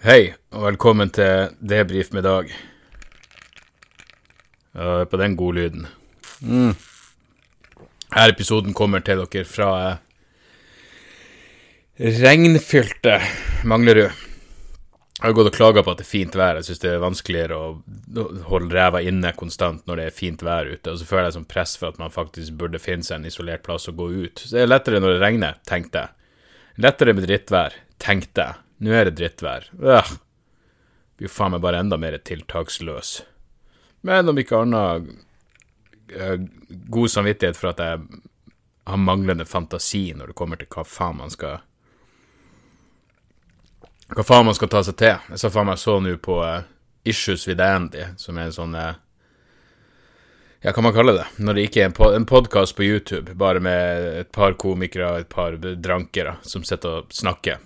Hei, og velkommen til Debrif med Dag. Hør på den godlyden. Mm. Her episoden kommer til dere fra eh, regnfylte Manglerud. Jeg har gått og klaga på at det er fint vær. Jeg syns det er vanskeligere å holde ræva inne konstant når det er fint vær ute. Og så føler jeg som press for at man faktisk burde finne seg en isolert plass å gå ut. Så det er lettere når det regner, tenkte jeg. Lettere med drittvær, tenkte jeg. Nå er det drittvær. Øh. Blir faen meg bare enda mer tiltaksløs. Men om ikke annet uh, god samvittighet for at jeg har manglende fantasi når det kommer til hva faen man skal Hva faen man skal ta seg til. Jeg sa faen meg så nå på uh, Issues with Andy, som er en sånn uh, ja, hva man kaller det, når det ikke er en, po en podkast på YouTube, bare med et par komikere og et par drankere som sitter og snakker.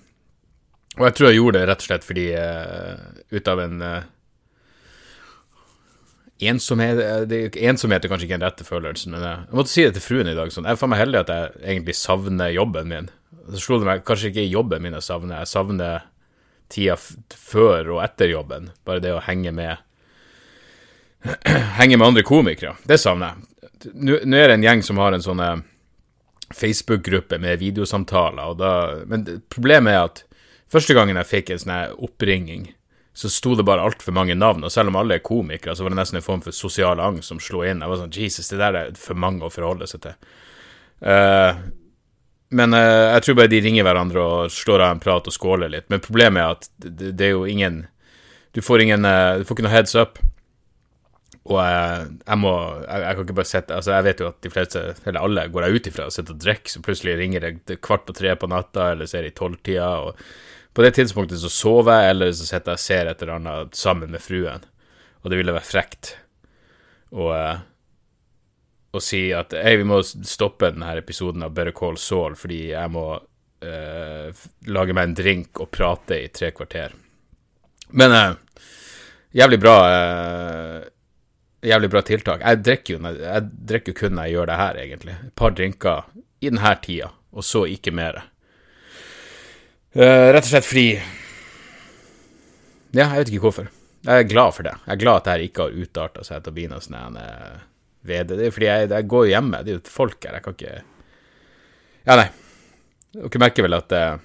Og jeg tror jeg gjorde det rett og slett fordi uh, ut av en uh, ensomhet det, Ensomhet er kanskje ikke den rette følelsen, men jeg, jeg måtte si det til fruen i dag. Sånn, jeg er faen meg heldig at jeg egentlig savner jobben min. Så slo det meg kanskje ikke jobben min jeg savner, jeg savner tida før og etter jobben. Bare det å henge med Henge med andre komikere. Det savner jeg. Nå, nå er det en gjeng som har en sånn Facebook-gruppe med videosamtaler, og da Men problemet er at Første gangen jeg fikk en sånn oppringing, så sto det bare altfor mange navn, og selv om alle er komikere, så var det nesten en form for sosial angst som slo inn. Jeg var sånn Jesus, det der er for mange å forholde seg til. Uh, men uh, jeg tror bare de ringer hverandre og slår av en prat og skåler litt. Men problemet er at det, det er jo ingen Du får ingen uh, Du får ikke noe heads up. Og jeg, jeg må jeg, jeg, kan ikke bare sette Altså, jeg vet jo at de fleste, eller alle, går jeg ut ifra og sitter og drikker, så plutselig ringer det kvart på tre på natta, eller så er det i tolvtida, og på det tidspunktet så sover jeg, eller så sitter jeg og ser et eller annet sammen med fruen. Og det ville være frekt å, uh, å si at hei, vi må stoppe denne episoden av Better Call Saul fordi jeg må uh, lage meg en drink og prate i tre kvarter. Men uh, jævlig bra Jævlig bra tiltak. Jeg drikker jo, jeg drikker kun når jeg gjør det her, egentlig. Et par drinker i denne tida, og så ikke mer. Uh, rett og slett fordi Ja, jeg vet ikke hvorfor. Jeg er glad for det. Jeg er glad at dette ikke har utarta seg til å bli noe sånn VD. ved det. Det er fordi jeg, jeg, går hjemme. Det er jo folk her. Jeg kan ikke Ja, nei. Dere merker vel at uh,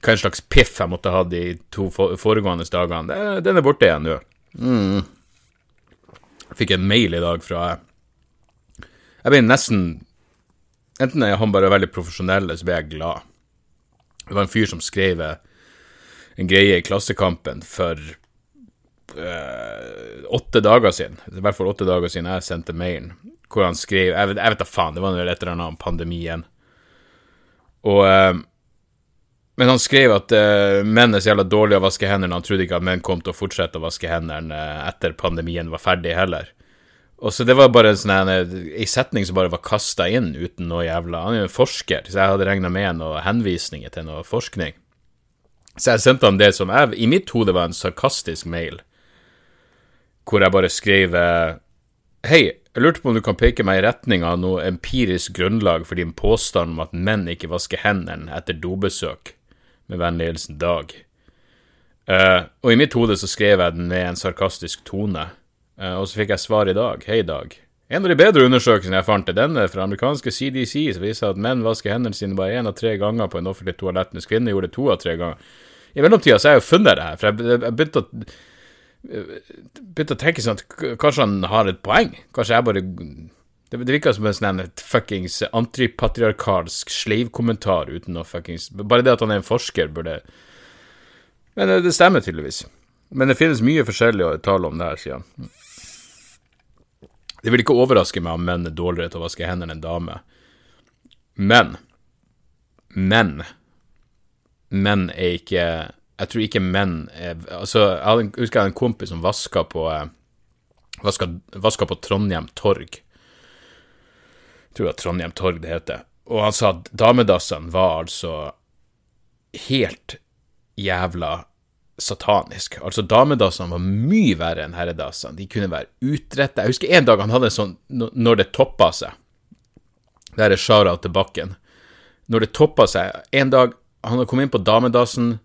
hva en slags piff jeg måtte ha de to foregående dagene. Den er borte igjen nå. Mm. Fikk en mail i dag fra Jeg ble nesten Enten er han bare veldig profesjonell, eller så ble jeg glad. Det var en fyr som skrev en greie i Klassekampen for øh, åtte dager siden. I hvert fall åtte dager siden jeg sendte mailen, hvor han skrev Jeg vet, jeg vet da faen, det var noe et eller annet om pandemien. Og øh, Men han skrev at øh, menn er så jævla dårlige å vaske hendene. Han trodde ikke at menn kom til å fortsette å vaske hendene etter pandemien var ferdig, heller. Og så Det var bare en sånn ei setning som bare var kasta inn uten noe jævla Han er jo en forsker, så jeg hadde regna med noen henvisninger til noe forskning. Så jeg sendte han det som jeg, i mitt hode var en sarkastisk mail, hvor jeg bare skrev eh, Hei, jeg lurte på om du kan peke meg i retning av noe empirisk grunnlag for din påstand om at menn ikke vasker hendene etter dobesøk. Med vennlig hilsen Dag. Uh, og i mitt hode så skrev jeg den med en sarkastisk tone. Uh, og så fikk jeg svar i dag. Hei, Dag. En av de bedre undersøkelsene jeg fant, er denne fra amerikanske CDC, som viser at menn vasker hendene sine bare én av tre ganger på en offentlig toalett, mens kvinner gjorde det to av tre ganger. I mellomtida så har jeg jo funnet det her, for jeg, jeg begynte å begynte å tenke sånn at kanskje han har et poeng. Kanskje jeg bare Det, det virka som en sånn fuckings antipatriarkalsk sleivkommentar uten noe fuckings Bare det at han er en forsker, burde Men det stemmer tydeligvis. Men det finnes mye forskjellig å tale om det her, sier han. Det vil ikke overraske meg om menn er dårligere til å vaske hendene enn damer. Men Menn Menn er ikke Jeg tror ikke menn er Altså, jeg husker jeg hadde en kompis som vaska på eh, vaska på Trondheim Torg. Jeg tror det var Trondheim Torg det heter. Og han sa at damedassene var altså helt jævla satanisk. Altså, damedassene var mye verre enn herredassene. De kunne være utrettet, Jeg husker en dag han hadde sånn når det toppa seg. Der er Shara til bakken. Når det toppa seg En dag han hadde kommet inn på damedassen,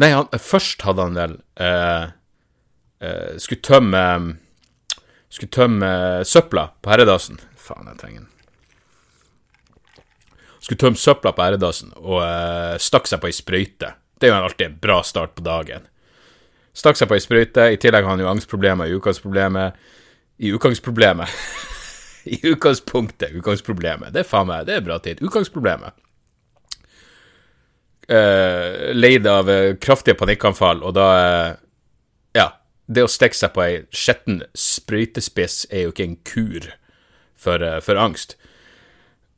Nei, han, først hadde han vel eh, eh, Skulle tømme Skulle tømme søpla på herredassen. Faen, jeg trenger den. Skulle tømme søpla på herredassen og eh, stakk seg på ei sprøyte. Det er jo alltid en bra start på dagen. Stakk seg på ei sprøyte. I tillegg har han jo angstproblemer i utgangsproblemet. I utgangsproblemet. I utgangspunktet. Utgangsproblemet. Det er faen meg, det er bra tid. Utgangsproblemet. Uh, leid av uh, kraftige panikkanfall, og da uh, Ja. Det å stikke seg på ei skitten sprøytespiss er jo ikke en kur for, for angst.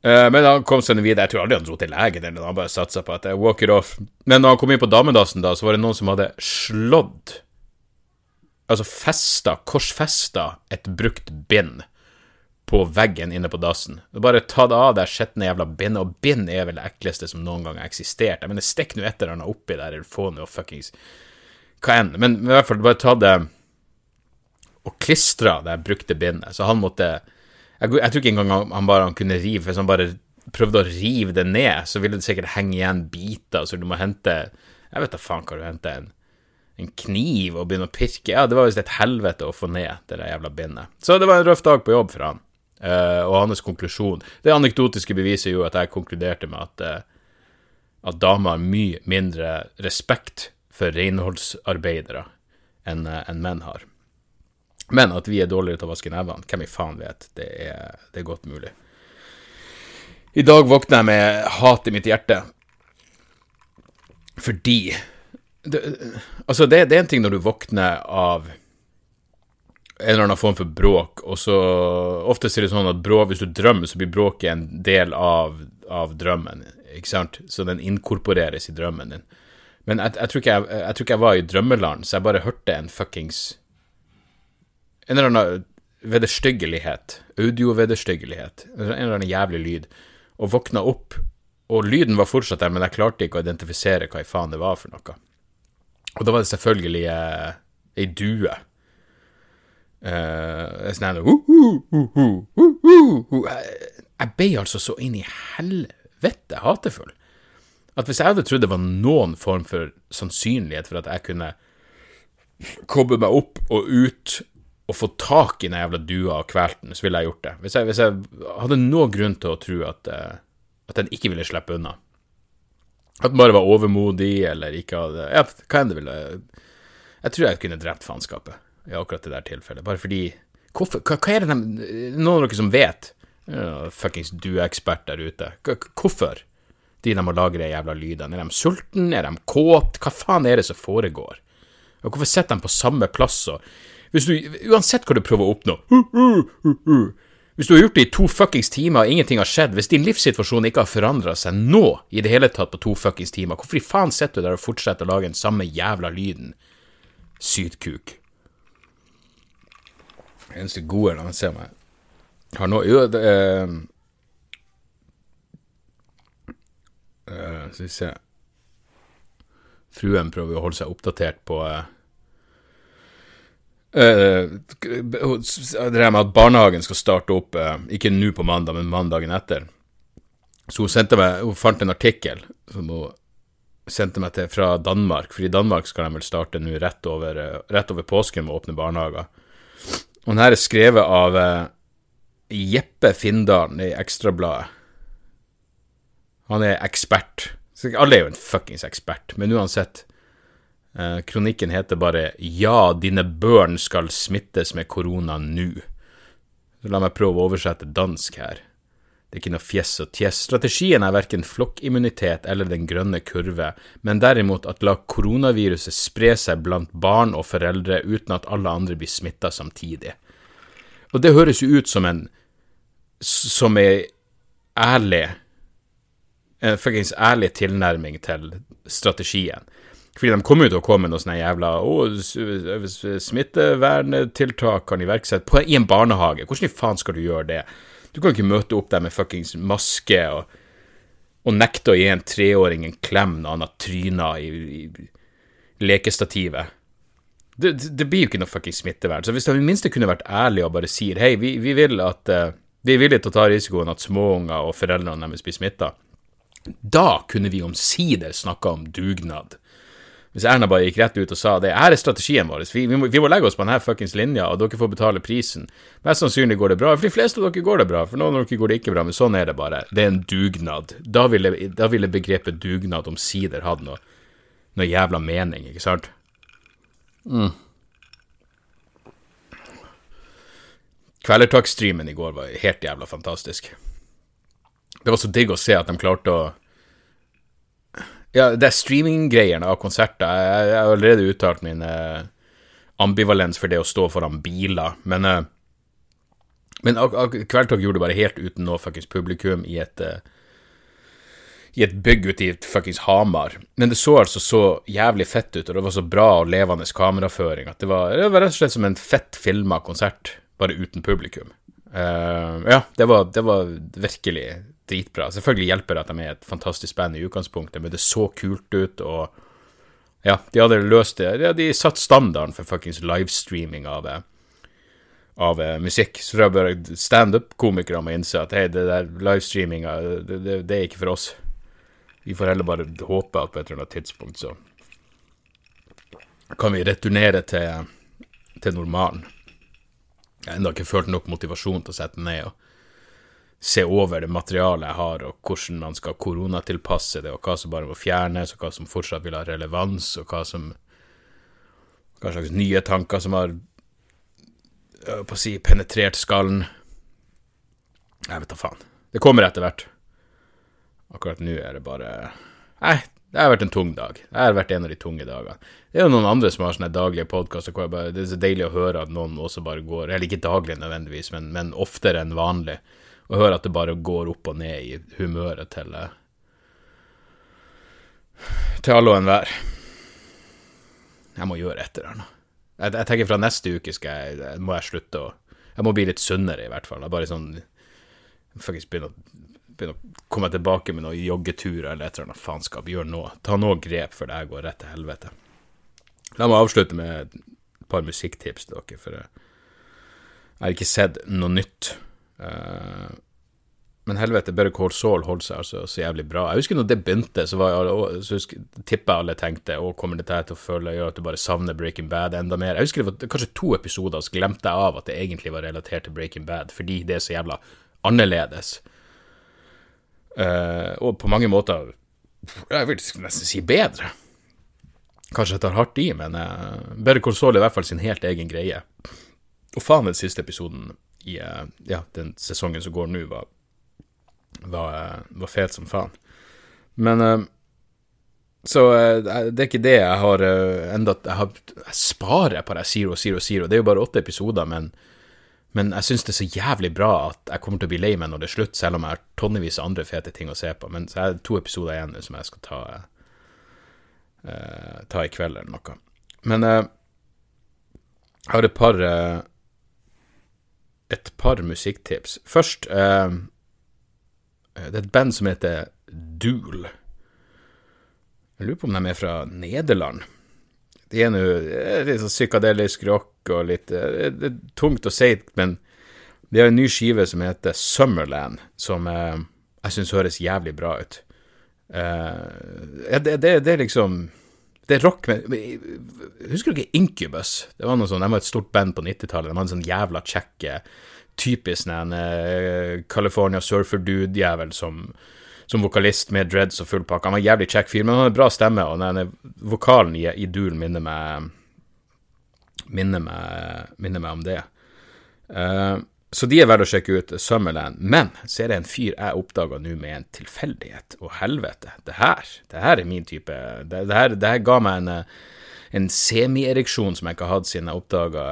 Uh, men han kom seg videre. Jeg tror aldri han dro til legen, eller han bare satsa på at jeg walk it off. Men da han kom inn på damedassen, da, så var det noen som hadde slått Altså festa, korsfesta, et brukt bind på veggen inne på dassen. Bare ta det av det skitne jævla bindet, og bind er vel det ekleste som noen gang har eksistert. Jeg mener, stikk nå et eller annet oppi der, eller få noe fuckings Hva enn. Men i hvert fall, bare ta det og klistra det brukte bindet. Så han måtte jeg, jeg, tror ikke engang han bare han kunne rive, hvis han bare prøvde å rive det ned, så ville det sikkert henge igjen biter, så du må hente Jeg vet da faen hva du henter, en, en kniv og begynne å pirke Ja, det var visst et helvete å få ned det der jævla bindet. Så det var en røff dag på jobb for han. Uh, og hans konklusjon Det anekdotiske beviset jo at jeg konkluderte med at, uh, at damer har mye mindre respekt for renholdsarbeidere enn uh, en menn har. Men at vi er dårligere til å vaske nevene, hvem i faen vet? Det er, det er godt mulig. I dag våkner jeg med hat i mitt hjerte. Fordi det, Altså, det, det, er en ting når du våkner av en eller annen form for bråk, og så Ofte er det sånn at bråk, hvis du drømmer, så blir bråket en del av, av drømmen, ikke sant? Så den inkorporeres i drømmen din. Men jeg, jeg, tror jeg, jeg, tror ikke jeg var i drømmeland, så jeg bare hørte en fuckings en eller annen vederstyggelighet, audiovederstyggelighet, en eller annen jævlig lyd, og våkna opp, og lyden var fortsatt der, men jeg klarte ikke å identifisere hva i faen det var for noe. Og da var det selvfølgelig eh, ei due. Eh, sånn uh, uh, uh, Jeg ble altså så inn i helvete hatefull at hvis jeg hadde trodd det var noen form for sannsynlighet for at jeg kunne koble meg opp og ut å få tak i den jævla dua og kvelt den, så ville jeg gjort det. Hvis jeg, hvis jeg hadde noen grunn til å tro at, uh, at den ikke ville slippe unna. At den bare var overmodig, eller ikke hadde Ja, hva enn det ville Jeg tror jeg kunne drept faenskapet i akkurat det der tilfellet, bare fordi Hvorfor? Hva, hva er det de Noen av dere som vet? Ja, fuckings dueekspert der ute. Hvorfor? De de må lage de jævla lydene. Er de sultne? Er de kåt? Hva faen er det som foregår? Og hvorfor sitter de på samme plass og hvis du, Uansett hva du prøver å oppnå Hvis du har gjort det i to fuckings timer og ingenting har skjedd, hvis din livssituasjon ikke har forandra seg nå i det hele tatt på to fuckings timer, hvorfor i faen sitter du der og fortsetter å lage den samme jævla lyden? Sydkuk. Eneste gode La meg se om jeg har noe Jo, det er uh, Skal vi se Fruen prøver å holde seg oppdatert på uh, Uh, det der med at barnehagen skal starte opp, uh, ikke nå på mandag, men mandagen etter. Så hun sendte meg, hun fant en artikkel som hun sendte meg til fra Danmark, for i Danmark skal de vel starte nå rett over, uh, rett over påsken med å åpne barnehager. Og den her er skrevet av Jeppe Findalen i Ekstrabladet. Han er ekspert. Alle er jo en fuckings ekspert, men uansett Eh, kronikken heter bare 'Ja, dine børn skal smittes med korona nå'. Så la meg prøve å oversette dansk her. Det er ikke noe fjes og tjes. Strategien er verken flokkimmunitet eller den grønne kurve, men derimot at la koronaviruset spre seg blant barn og foreldre uten at alle andre blir smitta samtidig. Og det høres jo ut som en som ei ærlig en fuckings ærlig tilnærming til strategien. Fordi de kommer jo til å komme med noen sånne jævla oh, smitteverntiltak kan iverksette i en barnehage. Hvordan i faen skal du gjøre det? Du kan ikke møte opp der med fuckings maske og, og nekte å gi en treåring en klem når han har tryna i, i lekestativet. Det, det, blir jo ikke noe fuckings smittevern. Så hvis de i det minste kunne vært ærlige og bare sier hei, vi, vi vil at uh, vi er villige til å ta risikoen at småunger og foreldrene deres blir smitta, da kunne vi omsider snakka om dugnad. Hvis Erna bare gikk rett ut og sa det, her er strategien vår, vi, vi, må, vi må legge oss på denne fuckings linja, og dere får betale prisen. Mest sannsynlig går det bra. For de fleste av dere går det bra, for noen av dere går det ikke bra, men sånn er det bare. Det er en dugnad. Da ville, da ville begrepet dugnad omsider hatt noe, noe jævla mening, ikke sant? Mm. Kvelertak-streamen i går var helt jævla fantastisk. Det var så digg å se at de klarte å ja, det er streaminggreiene av konserter. Jeg, jeg, har allerede uttalt min eh, ambivalens for det å stå foran biler, men eh, Men Kveldtog gjorde det bare helt uten noe fuckings publikum i et eh, i et bygg ute i fuckings Hamar. Men det så altså så jævlig fett ut, og det var så bra og levende kameraføring at det var, det var rett og slett som en fett filma konsert, bare uten publikum. Uh, ja, det var, det var virkelig dritbra. Selvfølgelig hjelper det at de er et fantastisk band i utgangspunktet, men det så kult ut, og ja, de hadde løst det. Ja, de satt standarden for fuckings livestreaming av, av uh, musikk. Så da bør standup-komikere må innse at hei, det der livestreaminga, det, det, det, er ikke for oss. Vi får heller bare håpe at på et eller annet tidspunkt så kan vi returnere til, til normalen. Jeg har ennå ikke følt nok motivasjon til å sette ned og se over det materialet jeg har, og hvordan man skal koronatilpasse det, og hva som bare må fjernes, og hva som fortsatt vil ha relevans, og hva som Hva slags nye tanker som har på å si penetrert skallen. Jeg vet da faen. Det kommer etter hvert. Akkurat nå er det bare Nei, det har vært en tung dag. Det har vært en av de tunge dagene. Det er jo noen andre som har sånne daglige podkaster hvor bare, det er så deilig å høre at noen også bare går Eller ikke daglig nødvendigvis, men, men oftere enn vanlig og høre at det bare går opp og ned i humøret til eh, Til alle og enhver. Jeg må gjøre et eller annet. Jeg, jeg, tenker fra neste uke skal jeg, må jeg slutte å Jeg må bli litt sunnere, i hvert fall. Jeg bare sånn Faktisk begynne å, begynne å komme tilbake med noen joggeturer eller et eller annet faenskap. Gjøre noe. Ta noe grep før det her går rett til helvete. La meg avslutte med et par musikktips til dere, for jeg har ikke sett noe nytt men helvete, Better Call Saul holdt seg altså så jævlig bra. Jeg husker når det begynte, så, var, så tippa alle tenkte å, kommer dette til å føle gjøre at du bare savner Breaking Bad enda mer. Jeg husker det var kanskje to episoder, så glemte jeg av at det egentlig var relatert til Breaking Bad, fordi det er så jævla annerledes. Uh, og på mange måter Jeg vil nesten si bedre. Kanskje jeg tar hardt i, men uh, Better Call Saul er i hvert fall sin helt egen greie. Og faen, den siste episoden i uh, ja, den sesongen som går nå, var, var, uh, var, fet som faen. Men uh, Så det er ikke det jeg har enda Jeg, har, jeg sparer på det Zero Zero Zero. Det er jo bare åtte episoder, men, men jeg syns det er så jævlig bra at jeg kommer til å bli lei meg når det er slutt, selv om jeg har tonnevis av andre fete ting å se på. Men så er det to episoder igjen som jeg skal ta, ta i kveld eller noe. Men jeg har et par et par musikktips. Først eh, Det er et band som heter Duel. Jeg lurer på om de er fra Nederland. De er nå litt sånn psykadelisk rock og litt eh, Det er tungt å si, men de har en ny skive som heter Summerland, som eh, jeg syns høres jævlig bra ut. Eh, det, det, det er liksom det er rock med Husker du ikke Incubus? Det var noe sånn, De var et stort band på 90-tallet. De var en sånn jævla kjekke, typisk en uh, California surfer-dude-jævel som, som, vokalist med dreads og full pakke. Han var en jævlig kjekk fyr, men han hadde bra stemme, og denne vokalen i, i Duel minner meg minner meg, minner meg om det. Uh, så de er verdt å sjekke ut, Summerland. Men så er det en fyr jeg oppdaga nå med en tilfeldighet. Og helvete, det her, det her er min type Det, det, her, det her, ga meg en, en semiereksjon som jeg ikke har hatt siden jeg oppdaga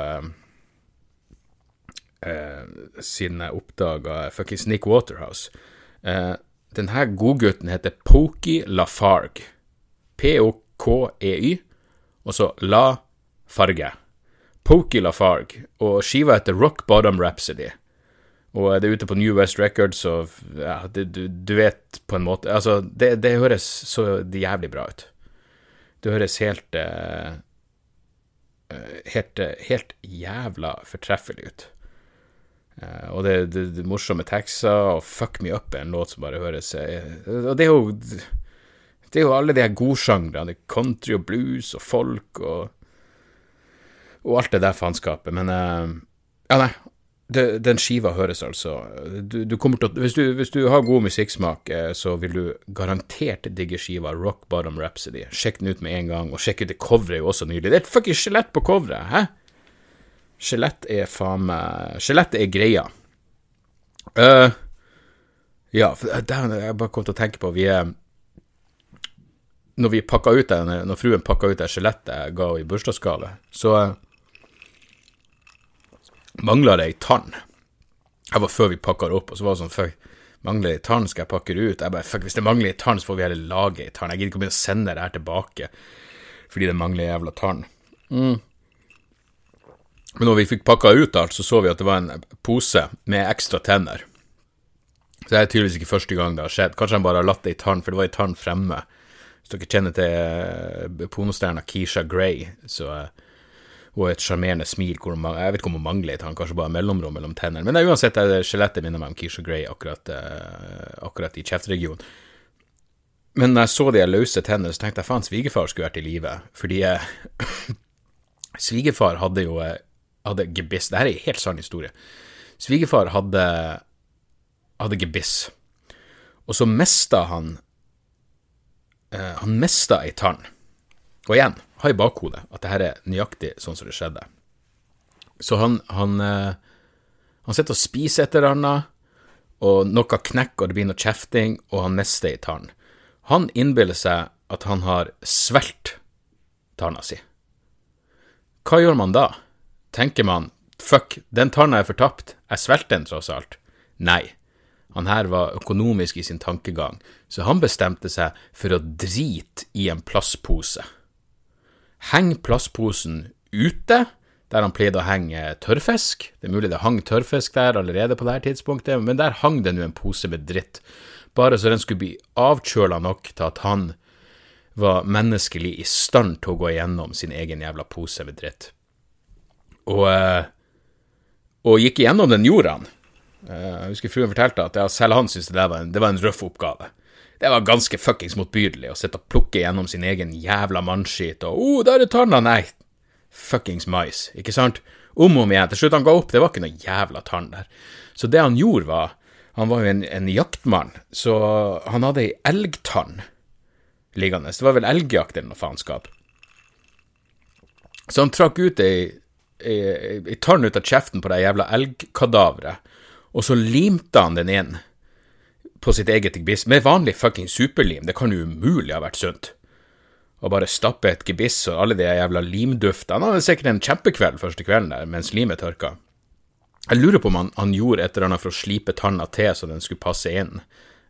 uh, Siden jeg oppdaga fuckings Nick Waterhouse. Uh, den her godgutten heter Pokey Lafargue. P-o-k-e-y, og så La Farge. Pokey Lafargue, og skiva heter Rock Bottom Rhapsody. Og det er ute på New West Records, og ja, det, du, du, vet på en måte Altså, det, det høres så jævlig bra ut. Det høres helt uh, Helt, helt jævla fortreffelig ut. Uh, og det, det, det morsomme tekster, og Fuck Me Up er en låt som bare høres uh, Og det er jo Det er jo alle de her godsjangrene. Country og blues og folk og Og alt det der faenskapet. Men uh, Ja, nei. Det, den skiva høres altså du, du til hvis, du, hvis du har god musikksmak, eh, så vil du garantert digge skiva Rock Bottom Rhapsody. Sjekk den ut med en gang, og sjekk ut det coveret er jo også nylig. Det er et fuckings skjelett på coveret, hæ? Skjelett er faen meg Skjelettet er greia. Uh, ja, det jeg bare kom til å tenke på Vi er Når vi pakka ut den, når fruen pakka ut det skjelettet jeg ga henne i bursdagsgave, så mangla det ei tann. Det var før vi pakka det opp, og så var det sånn Fuck, mangler ei tann, skal jeg pakke det ut? Jeg bare Fuck, hvis det mangler ei tann, så får vi heller lage ei tann. Jeg gidder ikke å begynne å sende det her tilbake fordi det mangler ei jævla tann. Mm. Men når vi fikk pakka ut alt, så så vi at det var en pose med ekstra tenner. Så det er tydeligvis ikke første gang det har skjedd. Kanskje han bare har latt ei tann, for det var ei tann fremme. Hvis dere kjenner til eh, pornostjerna Keisha Gray, så uh, har et sjarmerende smil hvor man, Jeg vet ikke om hun mangler et, tann, kanskje bare mellomrom mellom tennene. Men det er uansett, det skjelettet minner meg om Keisha Gray akkurat, uh, akkurat i kjeftregionen. Men når jeg så de løse tennene, så tenkte jeg faen, svigerfar skulle vært i live. Fordi svigerfar hadde jo hadde gebiss. Dette er en helt sann historie. Svigerfar hadde, hadde gebiss, og så mista han eh, Han mista ei tann. Og igjen, ha i bakhodet at dette er nøyaktig sånn som det skjedde. Så han, han, eh, han sitter og spiser et eller annet, og noe knekker, og det blir noe kjefting, og han mister ei tann. Han innbiller seg at han har svelt tanna si. Hva gjør man da? tenker man fuck, den tanna er fortapt, jeg svelgte den tross alt. Nei, han her var økonomisk i sin tankegang, så han bestemte seg for å drite i en plastpose. Heng plastposen ute, der han pleide å henge tørrfisk. Det er mulig det hang tørrfisk der allerede på dette tidspunktet, men der hang det nå en pose med dritt, bare så den skulle bli avkjøla nok til at han var menneskelig i stand til å gå igjennom sin egen jævla pose med dritt og, eh, og gikk igjennom den jorda. Eh, jeg husker fruen fortalte at selv han syntes det, det var en røff oppgave. Det var ganske fuckings motbydelig å sitte og plukke gjennom sin egen jævla mannskit og oh, der er tanna!' Nei, fuckings mais, ikke sant? Om og om igjen. Til slutt han ga opp, det var ikke noe jævla tann der. Så det han gjorde, var Han var jo en, en jaktmann, så han hadde ei elgtann liggende. Det var vel elgjakt eller noe faenskap. Så han trakk ut ei ei tann ut av kjeften på det jævla elgkadaveret, og så limte han den inn på sitt eget gebiss med vanlig fucking superlim. Det kan jo umulig ha vært sunt. Å bare stappe et gebiss og alle de jævla limduftene. Han hadde sikkert en kjempekveld første kvelden der mens limet tørka. Jeg lurer på om han, han gjorde et eller annet for å slipe tanna til så den skulle passe inn.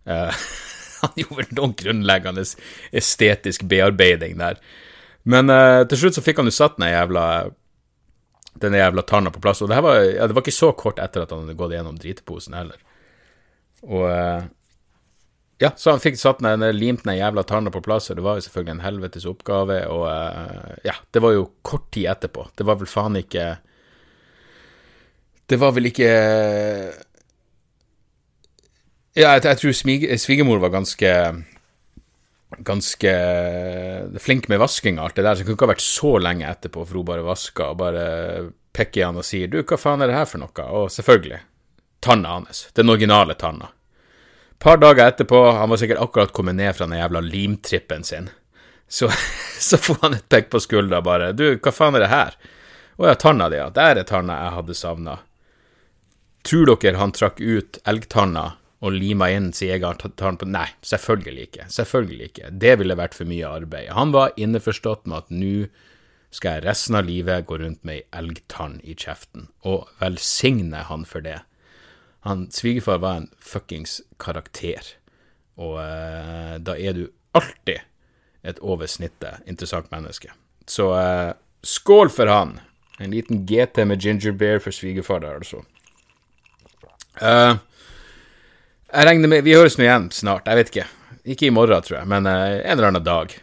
Uh, han gjorde noen grunnleggende estetisk bearbeiding der. Men uh, til slutt så fikk han jo satt den jævla den jævla tanna på plass. Og det, var, ja, det var ikke så kort etter at han hadde gått gjennom dritposen heller. Og eh, ja, så han fikk satt ned, limt ned jævla tanna på plass, og det var jo selvfølgelig en helvetes oppgave. Og uh, ja, det var jo kort tid etterpå. Det var vel faen ikke Det var vel ikke Ja, jeg, jeg tror svigermor var ganske ganske flink med vasking og alt det der, så det kunne ikke ha vært så lenge etterpå for hun bare vaska og bare pekker i han og sier 'du, hva faen er det her for noe?' Og selvfølgelig, tanna hans, den originale tanna. Par dager etterpå, han var sikkert akkurat kommet ned fra den jævla limtrippen sin, så, så får han et pekk på skuldra bare 'du, hva faen er det her?' 'Å ja, tanna di, ja, der er tanna jeg hadde savna'. Tror dere han trakk ut elgtanna og lima inn sin egen tann på Nei, selvfølgelig ikke. Selvfølgelig ikke. Det ville vært for mye arbeid. Han var innforstått med at nå skal jeg resten av livet gå rundt med ei elgtann i kjeften, og velsigne han for det. Han Svigerfar var en fuckings karakter, og eh, da er du alltid et over snittet interessant menneske. Så eh, skål for han! En liten GT med ginger beer for svigerfar der, altså. Uh, jeg regner med Vi høres nå igjen snart. Jeg vet ikke. Ikke i morgen, tror jeg, men uh, en eller annen dag.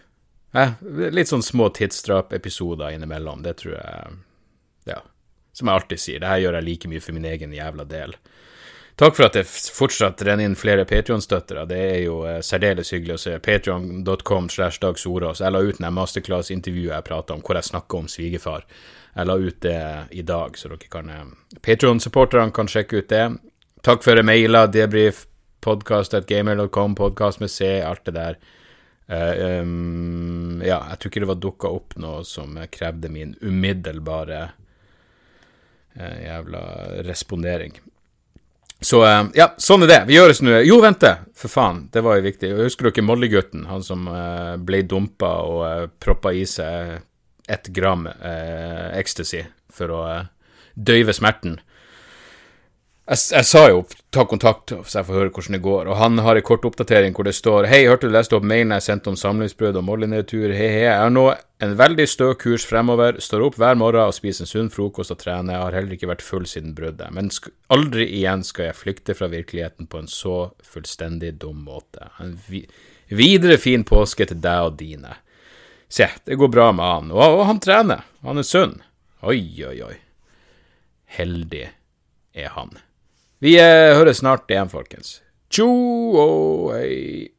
Eh, litt sånn små tidsdrap-episoder innimellom. Det tror jeg Ja. Som jeg alltid sier, det her gjør jeg like mye for min egen jævla del. Takk for at det fortsatt renner inn flere Patrion-støttere. Det er jo eh, særdeles hyggelig å se. Patrion.com slash Dag Sorås. Jeg la ut det masterclass-intervjuet jeg prata om, hvor jeg snakka om svigerfar. Jeg la ut det i dag, så dere kan eh, Patrion-supporterne kan sjekke ut det. Takk for mailer, debrief, podkast.gamer.com, podkast med C, alt det der. Uh, um, ja, jeg tror ikke det var dukka opp noe som krevde min umiddelbare uh, jævla respondering. Så uh, ja, sånn er det. Vi gjøres nå Jo, vent, for faen, det var jo viktig. Husker du Molly-gutten? Han som ble dumpa og proppa i seg ett gram ecstasy for å døyve smerten jeg, sa jo ta kontakt så jeg får høre hvordan det går, og han har en kort oppdatering hvor det står Hei, hørte du leste opp mailen jeg sendte om samlivsbrudd og mollenedtur, hei, hei, jeg har nå en veldig stø kurs fremover, står opp hver morgen og spiser en sunn frokost og trener, jeg har heller ikke vært full siden bruddet, men aldri igjen skal jeg flykte fra virkeligheten på en så fullstendig dum måte. En vi videre fin påske til deg og dine. Se, det går bra med han, og, og han trener, han er sunn. Oi, oi, oi. Heldig er han. Vi eh, høres snart igjen, folkens. Tjo og hei.